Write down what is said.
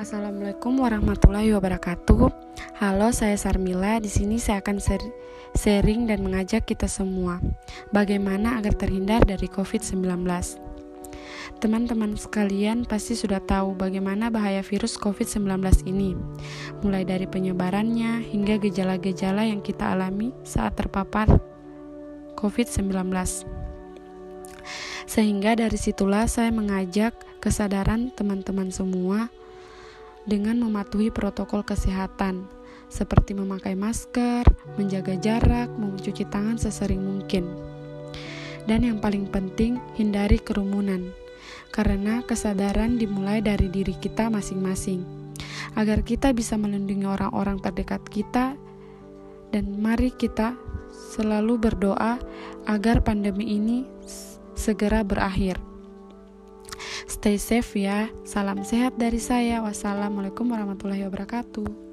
Assalamualaikum warahmatullahi wabarakatuh. Halo, saya Sarmila. Di sini saya akan sharing dan mengajak kita semua bagaimana agar terhindar dari COVID-19. Teman-teman sekalian pasti sudah tahu bagaimana bahaya virus COVID-19 ini, mulai dari penyebarannya hingga gejala-gejala yang kita alami saat terpapar COVID-19. Sehingga dari situlah saya mengajak kesadaran teman-teman semua dengan mematuhi protokol kesehatan seperti memakai masker, menjaga jarak, mencuci tangan sesering mungkin. Dan yang paling penting, hindari kerumunan. Karena kesadaran dimulai dari diri kita masing-masing. Agar kita bisa melindungi orang-orang terdekat kita dan mari kita selalu berdoa agar pandemi ini segera berakhir. Stay safe ya. Salam sehat dari saya. Wassalamualaikum warahmatullahi wabarakatuh.